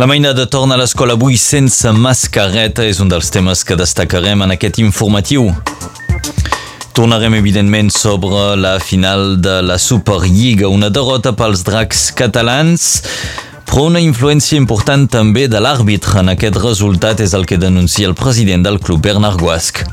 La mainada torna a l'escola avui sense mascareta és un dels temes que destacarem en aquest informatiu. Tornarem, evidentment, sobre la final de la Superliga, una derrota pels dracs catalans, però una influència important també de l'àrbitre en aquest resultat és el que denuncia el president del club, Bernard Guasc.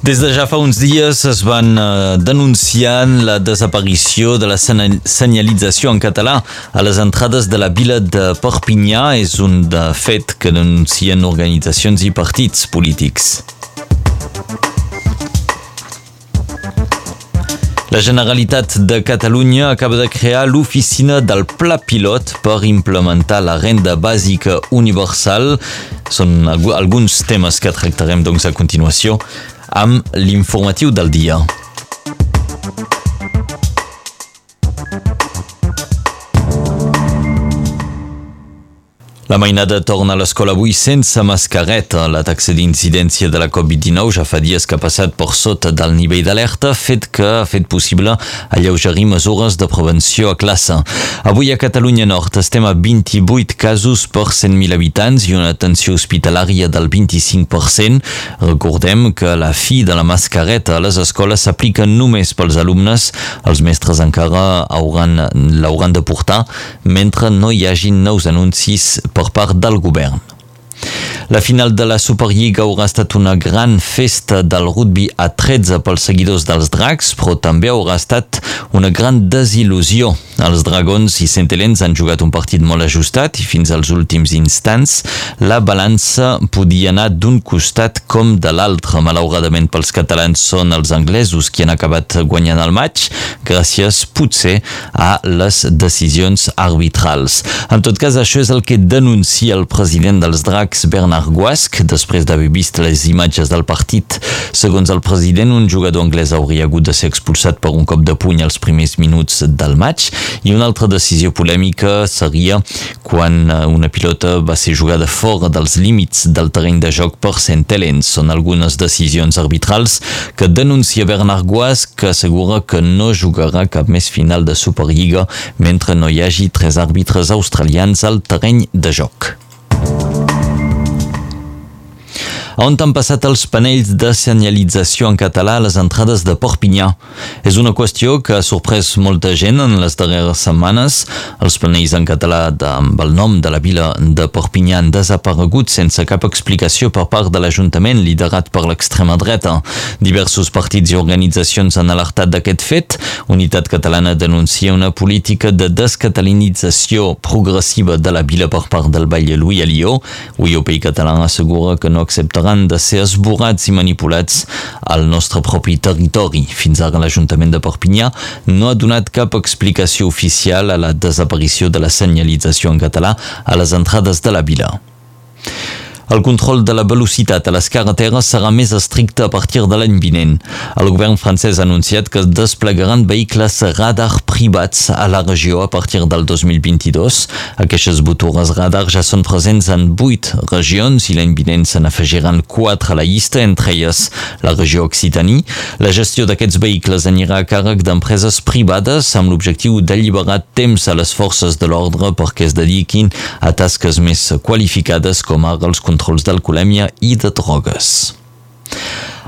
Des de ja fa uns dies es van eh, denunciant la desaparició de la senyalització en català a les entrades de la vila de Perpinyà. És un de fet que denuncien organitzacions i partits polítics. La Generalitat de Catalunya acaba de crear l'oficina del Pla Pilot per implementar la renda bàsica universal. Són alguns temes que tractarem doncs a continuació amb l'informatiu del dia. La mainada torna a l'escola avui sense mascareta. La taxa d'incidència de la Covid-19 ja fa dies que ha passat per sota del nivell d'alerta, fet que ha fet possible alleugerir mesures de prevenció a classe. Avui a Catalunya Nord estem a 28 casos per 100.000 habitants i una atenció hospitalària del 25%. Recordem que la fi de la mascareta a les escoles s'aplica només pels alumnes. Els mestres encara l'hauran de portar mentre no hi hagin nous anuncis per per part del govern. La final de la Superliga haurà estat una gran festa del rugby a 13 pels seguidors dels dracs, però també haurà estat una gran desil·lusió. Els dragons i centelens han jugat un partit molt ajustat i fins als últims instants la balança podia anar d'un costat com de l'altre. Malauradament pels catalans són els anglesos qui han acabat guanyant el maig, gràcies potser a les decisions arbitrals. En tot cas, això és el que denuncia el president dels dracs, Bernard Guasc, després d'haver vist les imatges del partit. Segons el president, un jugador anglès hauria hagut de ser expulsat per un cop de puny als primers minuts del maig i una altra decisió polèmica seria quan eh, una pilota va ser jugada fora dels límits del terreny de joc per Centelens. Són algunes decisions arbitrals que denuncia Bernard Guas, que assegura que no jugarà cap més final de Superliga mentre no hi hagi tres àrbitres australians al terreny de joc on han passat els panells de senyalització en català a les entrades de Perpinyà. És una qüestió que ha sorprès molta gent en les darreres setmanes. Els panells en català de, amb el nom de la vila de Perpinyà han desaparegut sense cap explicació per part de l'Ajuntament liderat per l'extrema dreta. Diversos partits i organitzacions han alertat d'aquest fet. Unitat Catalana denuncia una política de descatalinització progressiva de la vila per part del Vall Louis Alió. UIOP català assegura que no acceptarà hauran de ser esborrats i manipulats al nostre propi territori. Fins ara l'Ajuntament de Perpinyà no ha donat cap explicació oficial a la desaparició de la senyalització en català a les entrades de la vila. El control de la velocitat a les carreteres serà més estricte a partir de l'any vinent. El govern francès ha anunciat que desplegaran vehicles radar privats a la regió a partir del 2022. Aquestes botures radar ja són presents en 8 regions i l'any vinent se n'afegiran 4 a la llista, entre elles la regió Occitanie. La gestió d'aquests vehicles anirà a càrrec d'empreses privades amb l'objectiu d'alliberar temps a les forces de l'ordre perquè es dediquin a tasques més qualificades com ara els controls controls d'alcoholèmia i de drogues.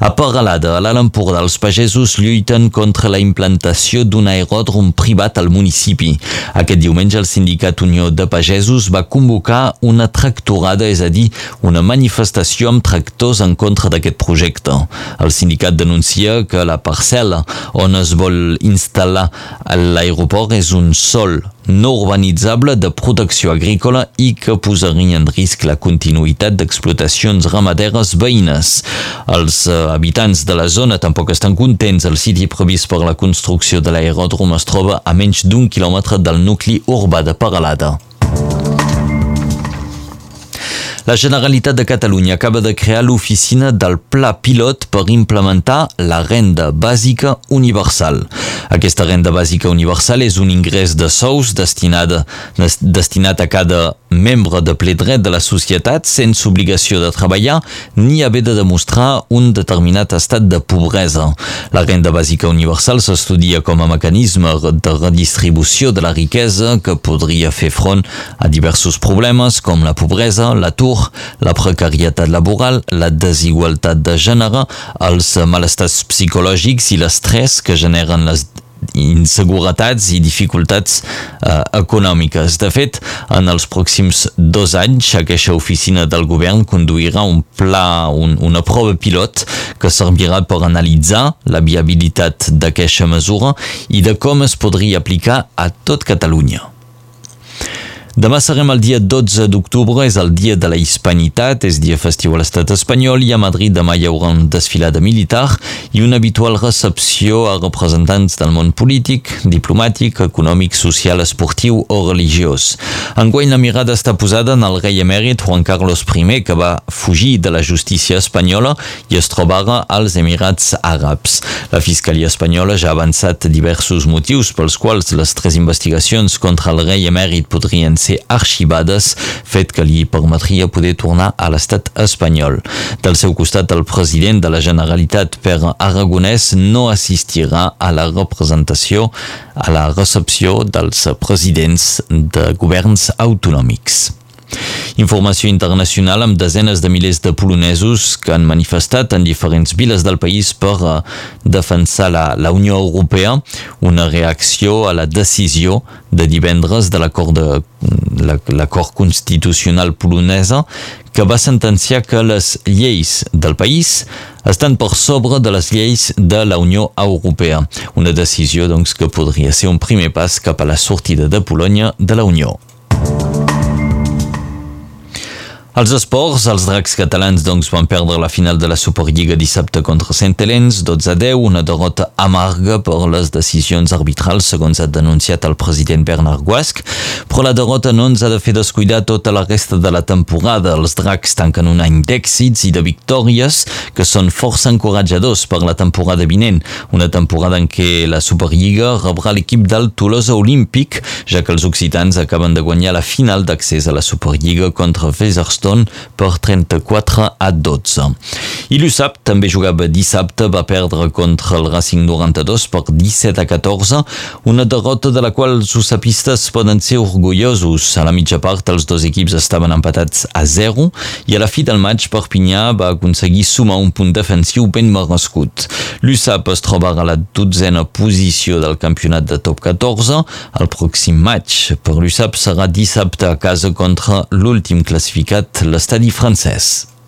A Paralada, a l'Alt Empordà, els pagesos lluiten contra la implantació d'un aeròdrom privat al municipi. Aquest diumenge el sindicat Unió de Pagesos va convocar una tractorada, és a dir, una manifestació amb tractors en contra d'aquest projecte. El sindicat denuncia que la parcel·la on es vol instal·lar l'aeroport és un sol no urbanitzable de protecció agrícola i que posaria en risc la continuïtat d'explotacions ramaderes veïnes. Els eh, habitants de la zona tampoc estan contents. El siti previst per la construcció de l'aeròdrom es troba a menys d'un quilòmetre del nucli urbà de Paralada. La Generalitat de Catalunya acaba de crear l'oficina del Pla Pilot per implementar la renda bàsica universal. Aquesta renda bàsica universal és un ingrés de sous destinat, destinat a cada membre de ple dret de la societat sense obligació de treballar ni haver de demostrar un determinat estat de pobresa. La renda bàsica universal s'estudia com a mecanisme de redistribució de la riquesa que podria fer front a diversos problemes com la pobresa, l'atur, la precarietat laboral, la desigualtat de gènere, els malestars psicològics i l'estrès que generen les inseguretats i dificultats eh, econòmiques. De fet, en els pròxims dos anys, aquesta oficina del govern conduirà un pla, un, una prova pilot que servirà per analitzar la viabilitat d'aquesta mesura i de com es podria aplicar a tot Catalunya. Demà serem el dia 12 d'octubre, és el dia de la hispanitat, és dia festiu a l'estat espanyol i a Madrid demà hi haurà un desfilada militar i una habitual recepció a representants del món polític, diplomàtic, econòmic, social, esportiu o religiós. Enguany la mirada està posada en el rei emèrit Juan Carlos I, que va fugir de la justícia espanyola i es troba als Emirats Àrabs. La Fiscalia espanyola ja ha avançat diversos motius pels quals les tres investigacions contra el rei emèrit podrien ser arxivades, fet que li permetria poder tornar a l'estat espanyol. Del seu costat, el president de la Generalitat, Per Aragonès, no assistirà a la representació, a la recepció dels presidents de governs autonòmics. Informació internacional amb desenes de milers de polonesos que han manifestat en diferents viles del país per uh, defensar la, la Unió Europea, una reacció a la decisió de divendres de l'acord constitucional polonesa que va sentenciar que les lleis del país estan per sobre de les lleis de la Unió Europea. Una decisió doncs, que podria ser un primer pas cap a la sortida de Polònia de la Unió. Els esports, els dracs catalans doncs, van perdre la final de la Superliga dissabte contra Sant Helens, 12 a 10, una derrota amarga per les decisions arbitrals, segons ha denunciat el president Bernard Guasc, però la derrota no ens ha de fer descuidar tota la resta de la temporada. Els dracs tanquen un any d'èxits i de victòries que són força encoratjadors per la temporada vinent, una temporada en què la Superliga rebrà l'equip del Tolosa Olímpic, ja que els occitans acaben de guanyar la final d'accés a la Superliga contra Feserstone Boston per 34 a 12. I l'USAP també jugava dissabte, va perdre contra el Racing 92 per 17 a 14, una derrota de la qual els usapistes poden ser orgullosos. A la mitja part els dos equips estaven empatats a 0 i a la fi del maig Perpinyà va aconseguir sumar un punt defensiu ben merescut. L'USAP es troba a la dotzena posició del campionat de top 14. El pròxim maig per l'USAP serà dissabte a casa contra l'últim classificat l'estadi francès.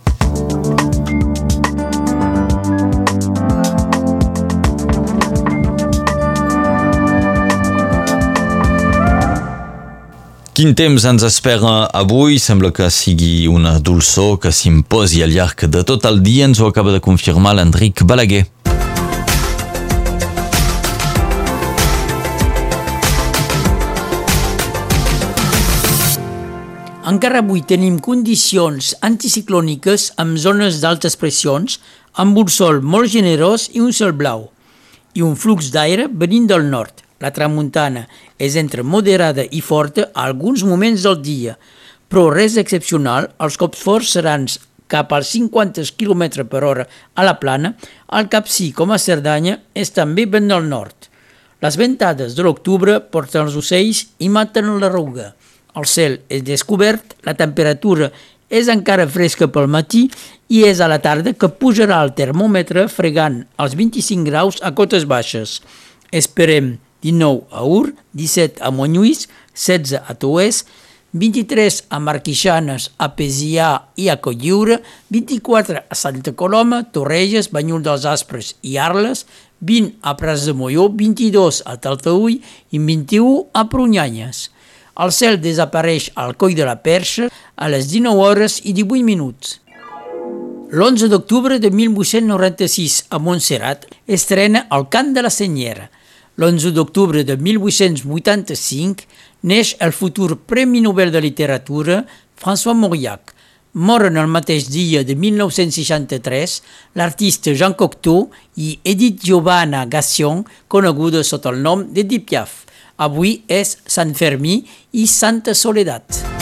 Quin temps ens espera avui? Sembla que sigui una dolçor que s'imposi al llarg de tot el dia. Ens ho acaba de confirmar l'Enric Balaguer. Encara avui tenim condicions anticiclòniques amb zones d'altes pressions, amb un sol molt generós i un cel blau, i un flux d'aire venint del nord. La tramuntana és entre moderada i forta a alguns moments del dia, però res excepcional, els cops forts seran cap als 50 km per hora a la plana, al Capcí com a Cerdanya és també ben del nord. Les ventades de l'octubre porten els ocells i maten la ruga. El cel és descobert, la temperatura és encara fresca pel matí i és a la tarda que pujarà el termòmetre fregant els 25 graus a cotes baixes. Esperem 19 a Ur, 17 a Montlluís, 16 a Toès, 23 a Marquixanes, a Pesià i a Colliure, 24 a Santa Coloma, Torrelles, Banyul dels Aspres i Arles, 20 a Pras de Molló, 22 a Taltaull i 21 a Prunyanyes. El cel desapareix al coll de la Perxa a les 19 hores i 18 minuts. L'11 d'octubre de 1896 a Montserrat estrena El cant de la Senyera. L'11 d'octubre de 1885 neix el futur Premi Nobel de Literatura François Mauriac. moren el mateix dia de 1963 l'artista Jean Cocteau i Edith Giovanna Gassion, coneguda sota el nom d'Edith Piaf. Avui és Sant Fermí i Santa Soledat.